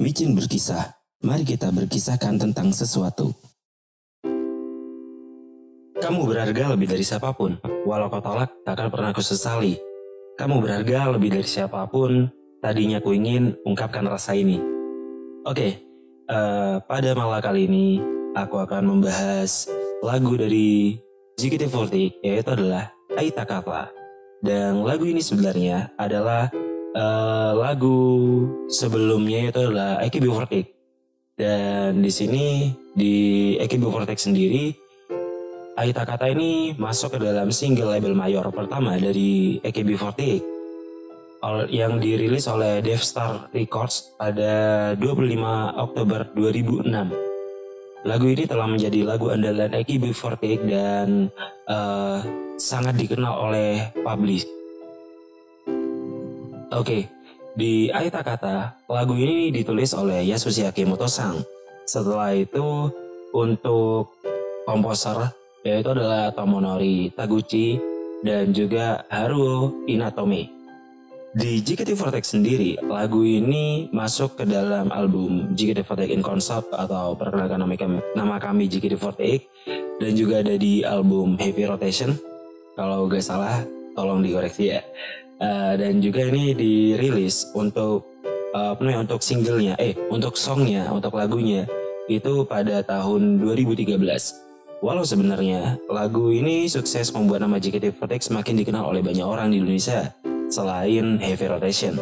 Micin berkisah. Mari kita berkisahkan tentang sesuatu. Kamu berharga lebih dari siapa pun. Walau kau tolak, tak akan pernah kusesali. Kamu berharga lebih dari siapa pun. Tadinya ku ingin ungkapkan rasa ini. Oke, eh, pada malam kali ini aku akan membahas lagu dari JKT48 yaitu adalah Aita Kata. Dan lagu ini sebenarnya adalah eh, lagu sebelumnya yaitu adalah AKB48. Dan di sini di AKB48 sendiri Aita Kata ini masuk ke dalam single label mayor pertama dari AKB48 ol- yang dirilis oleh Death Star Records pada 25 Oktober 2006. Lagu ini telah menjadi lagu andalan AKB48 dan eh, sangat dikenal oleh publish. Oke, di Aita Kata, lagu ini ditulis oleh Yasushi Akimoto-sang. Setelah itu, untuk komposer yaitu adalah Tomonori Taguchi dan juga Haruo Inatome. Di JKT48 sendiri, lagu ini masuk ke dalam album JKT48 in Concept atau perkenalkan nama kami, nama kami JKT48 dan juga ada di album Heavy Rotation. Kalau gak salah, tolong dikoreksi ya. Eh, dan juga ini dirilis untuk eh, apa namanya untuk singlenya, eh untuk songnya, untuk lagunya itu pada tahun 2013. Walau sebenarnya lagu ini sukses membuat nama JKT48 semakin dikenal oleh banyak orang di Indonesia selain Heavy Rotation.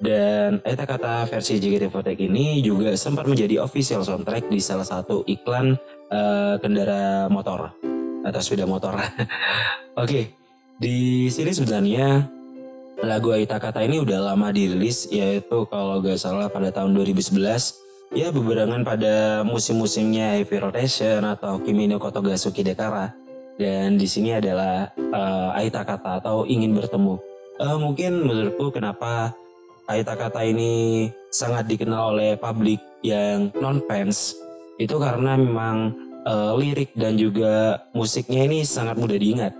Dan eta kata versi JKT48 ini juga sempat menjadi official soundtrack di salah satu iklan eh, kendara motor atau sepeda motor. Oke, di sini sebenarnya lagu Aita Kata ini udah lama dirilis yaitu kalau gak salah pada tahun 2011 ya bebarengan pada musim-musimnya Heavy Rotation atau Kimi no Kotogasuki Dekara dan di sini adalah eh, Aita Kata atau ingin bertemu Eh, mungkin menurutku kenapa Aita Kata ini sangat dikenal oleh publik yang non fans itu karena memang eh, lirik dan juga musiknya ini sangat mudah diingat.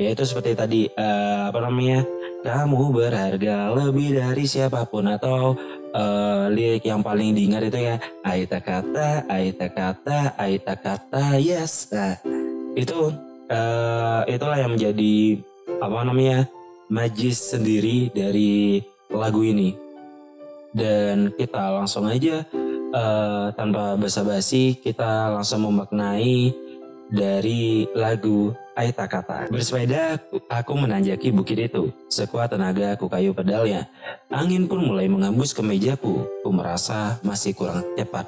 Yaitu seperti tadi eh, apa namanya kamu berharga lebih dari siapa pun atau eh, lirik yang paling diingat itu ya Aita kata Aita kata Aita kata yes. Nah, itu eh, itulah yang menjadi apa namanya magis sendiri dari lagu ini dan kita langsung aja eh, tanpa basa-basi kita langsung memaknai dari lagu Aita Kata. Bersepeda, aku menanjaki bukit itu. Sekuat tenaga aku kayu pedalnya. Angin pun mulai mengembus ke mejaku. Ku merasa masih kurang cepat.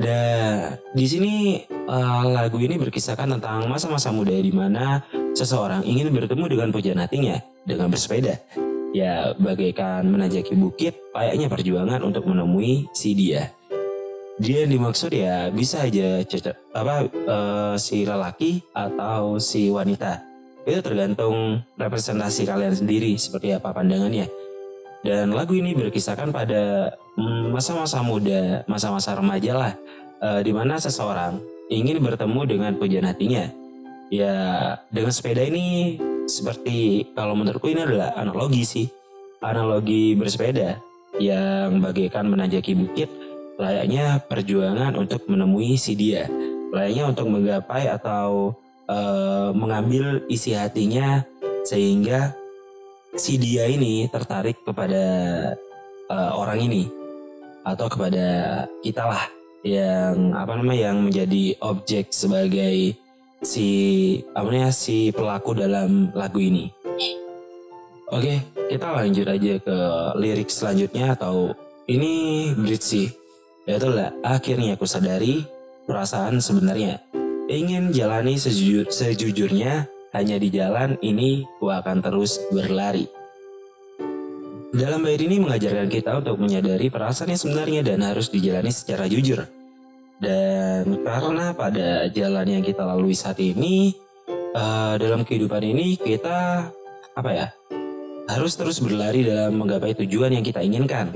Dan di sini eh, lagu ini berkisahkan tentang masa-masa muda di mana seseorang ingin bertemu dengan pujaan hatinya dengan bersepeda. Ya, bagaikan menanjaki bukit, layaknya perjuangan untuk menemui si dia. Dia yang dimaksud ya bisa aja apa eh, si lelaki atau si wanita. Itu tergantung representasi kalian sendiri seperti apa pandangannya. Dan lagu ini berkisahkan pada mm, masa-masa muda masa-masa remaja lah eh, di mana seseorang ingin bertemu dengan pujaan hatinya ya dengan sepeda ini seperti kalau menurutku ini adalah analogi sih. Analogi bersepeda yang bagaikan menanjaki bukit layaknya perjuangan untuk menemui si dia, layaknya untuk menggapai atau eh, mengambil isi hatinya sehingga si dia ini tertarik kepada eh, orang ini atau kepada kita lah yang apa namanya yang menjadi objek sebagai si apa namanya si pelaku dalam lagu ini. Oke, kita lanjut aja ke lirik selanjutnya atau ini bridge sih. Itulah akhirnya aku sadari perasaan sebenarnya. Ingin jalani sejujur, sejujurnya, hanya di jalan ini ku akan terus berlari. Dalam bait ini mengajarkan kita untuk menyadari perasaan yang sebenarnya dan harus dijalani secara jujur. Dan karena pada jalan yang kita lalui saat ini, eh, dalam kehidupan ini kita apa ya harus terus berlari dalam menggapai tujuan yang kita inginkan.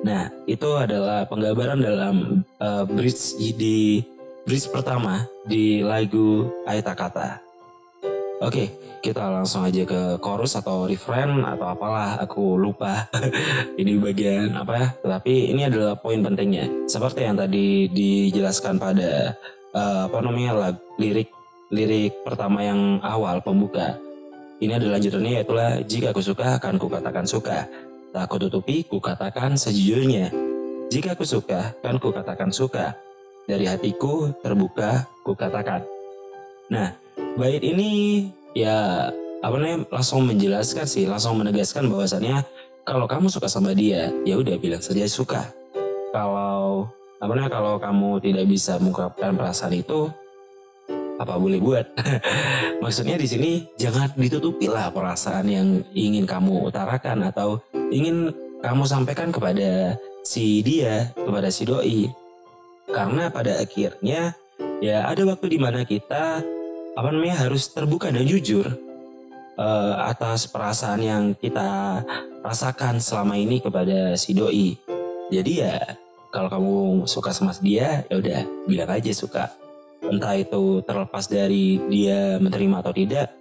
Nah, itu adalah penggambaran dalam eh, bridge di bridge pertama di lagu Aita Kata. Oke, kita langsung aja ke chorus atau refrain atau apalah aku lupa ini bagian apa ya. Tapi ini adalah poin pentingnya. Seperti yang tadi dijelaskan pada uh, apa namanya lag, lirik lirik pertama yang awal pembuka. Ini adalah lanjutannya yaitu jika aku suka akan kukatakan suka. Tak aku tutupi kukatakan sejujurnya. Jika aku suka kan kukatakan suka. Dari hatiku terbuka kukatakan. Nah, bait ini ya apa namanya langsung menjelaskan sih, langsung menegaskan bahwasannya kalau kamu suka sama dia, ya udah bilang saja suka. Kalau apa namanya kalau kamu tidak bisa mengungkapkan perasaan itu, apa boleh buat? Maksudnya di sini jangan ditutupi lah perasaan yang ingin kamu utarakan atau ingin kamu sampaikan kepada si dia, kepada si doi. Karena pada akhirnya ya ada waktu di mana kita apa namanya harus terbuka dan jujur uh, atas perasaan yang kita rasakan selama ini kepada si doi. Jadi ya kalau kamu suka sama dia ya udah bilang aja suka. Entah itu terlepas dari dia menerima atau tidak,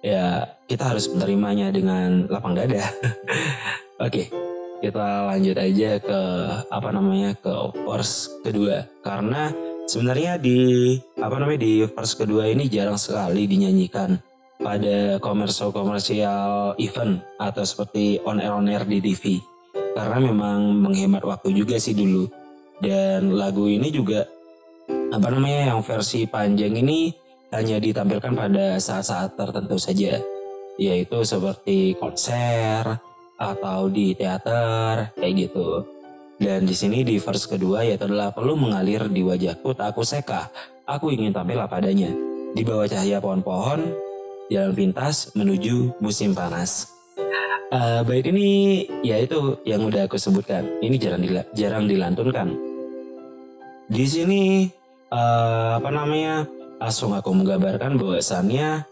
ya kita harus menerimanya dengan lapang dada. Oke, kita lanjut aja ke apa namanya ke verse kedua karena Sebenarnya di apa namanya? di verse kedua ini jarang sekali dinyanyikan pada komersial-komersial event atau seperti on air on air di TV karena memang menghemat waktu juga sih dulu. Dan lagu ini juga apa namanya yang versi panjang ini hanya ditampilkan pada saat-saat tertentu saja. Yaitu seperti konser atau di teater kayak gitu dan di sini di verse kedua yaitu adalah perlu mengalir di wajahku tak aku seka. Aku ingin tampil apa adanya. Di bawah cahaya pohon-pohon, jalan pintas menuju musim panas. Uh, bait ini ya itu yang udah aku sebutkan. Ini jarang dila jarang dilantunkan. Di sini uh, apa namanya langsung aku menggambarkan bahwasannya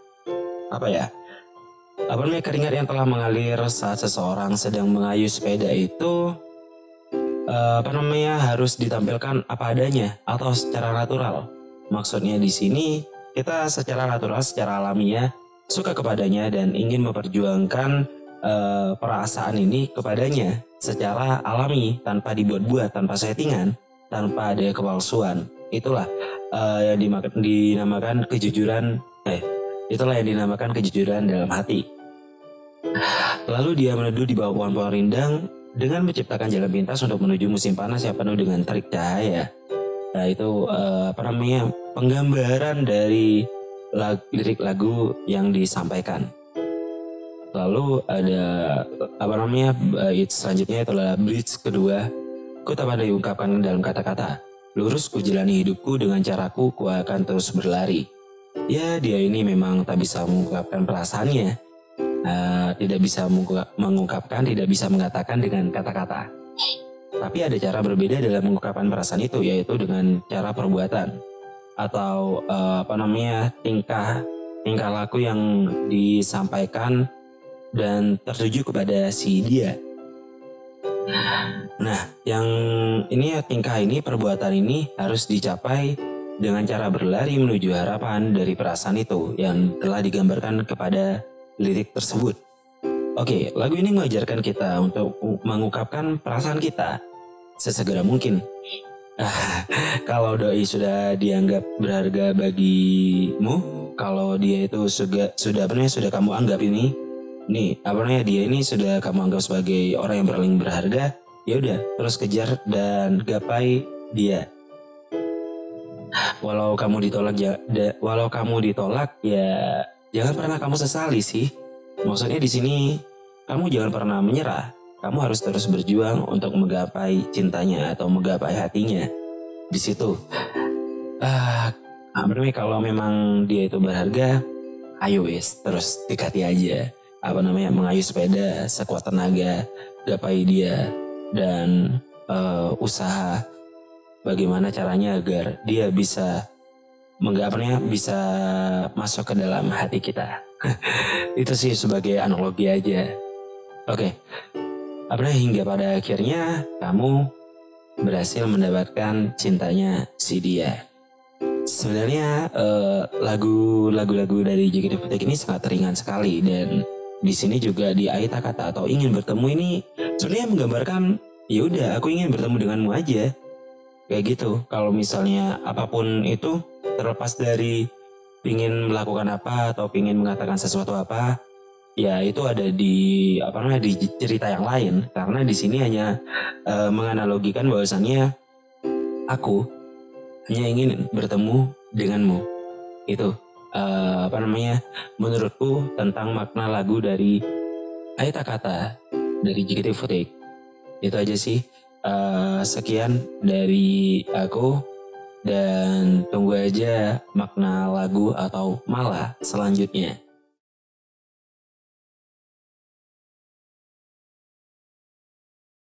apa ya apa namanya keringat yang telah mengalir saat seseorang sedang mengayuh sepeda itu uh, apa namanya harus ditampilkan apa adanya atau secara natural. Maksudnya di sini kita secara natural, secara alamiah suka kepadanya dan ingin memperjuangkan uh, perasaan ini kepadanya secara alami tanpa dibuat-buat, tanpa settingan, tanpa ada kepalsuan. Itulah uh, yang dinamakan, kejujuran. Eh, itulah yang dinamakan kejujuran dalam hati. Lalu dia meneduh di bawah pohon-pohon rindang dengan menciptakan jalan pintas untuk menuju musim panas yang penuh dengan terik cahaya. Nah itu uh, apa namanya penggambaran dari lag, lirik lagu yang disampaikan. Lalu ada apa namanya bait selanjutnya itu adalah bridge kedua. Ku tak pandai diungkapkan dalam kata-kata. Lurus ku jalani hidupku dengan caraku, ku akan terus berlari. Ya dia ini memang tak bisa mengungkapkan perasaannya, uh, tidak bisa mengungkapkan, tidak bisa mengatakan dengan kata-kata. Tapi ada cara berbeda dalam mengungkapkan perasaan itu, yaitu dengan cara perbuatan atau uh, apa namanya tingkah tingkah laku yang disampaikan dan tertuju kepada si dia. Nah, yang ini ya tingkah ini, perbuatan ini harus dicapai dengan cara berlari menuju harapan dari perasaan itu yang telah digambarkan kepada lirik tersebut. Oke, lagu ini mengajarkan kita untuk mengungkapkan perasaan kita sesegera mungkin. Kalau doi sudah dianggap berharga bagimu, kalau dia itu sudah sudah benar sudah kamu anggap ini, nih apa namanya dia ini sudah kamu anggap sebagai orang yang paling berharga, ya udah terus kejar dan gapai dia. Walau kamu ditolak ya, walau kamu ditolak ya jangan pernah kamu sesali sih. Maksudnya di sini kamu jangan pernah menyerah. Kamu harus terus berjuang untuk menggapai cintanya atau menggapai hatinya. Di situ, ah, uh, kalau memang dia itu berharga, ayo wis terus dekati aja. Apa namanya mengayuh sepeda sekuat tenaga, gapai dia dan uh, usaha bagaimana caranya agar dia bisa menggapnya bisa masuk ke dalam hati kita. itu sih sebagai analogi aja. Oke, okay. apa hingga pada akhirnya kamu berhasil mendapatkan cintanya si dia. sebenarnya eh, lagu lagu-lagu dari JKT48 ini sangat ringan sekali dan di sini juga di Aita kata atau ingin bertemu ini sebenarnya menggambarkan ya udah aku ingin bertemu denganmu aja kayak gitu kalau misalnya apa pun itu terlepas dari ingin melakukan apa atau ingin mengatakan sesuatu apa ya itu ada di apa namanya di cerita yang lain. Karena di sini hanya eh, menganalogikan bahwasannya aku hanya ingin bertemu denganmu. Itu eh, apa namanya menurutku tentang makna lagu dari Aita Kata dari JKT48 itu aja sih. Eh, sekian dari aku dan tunggu aja makna lagu atau malah selanjutnya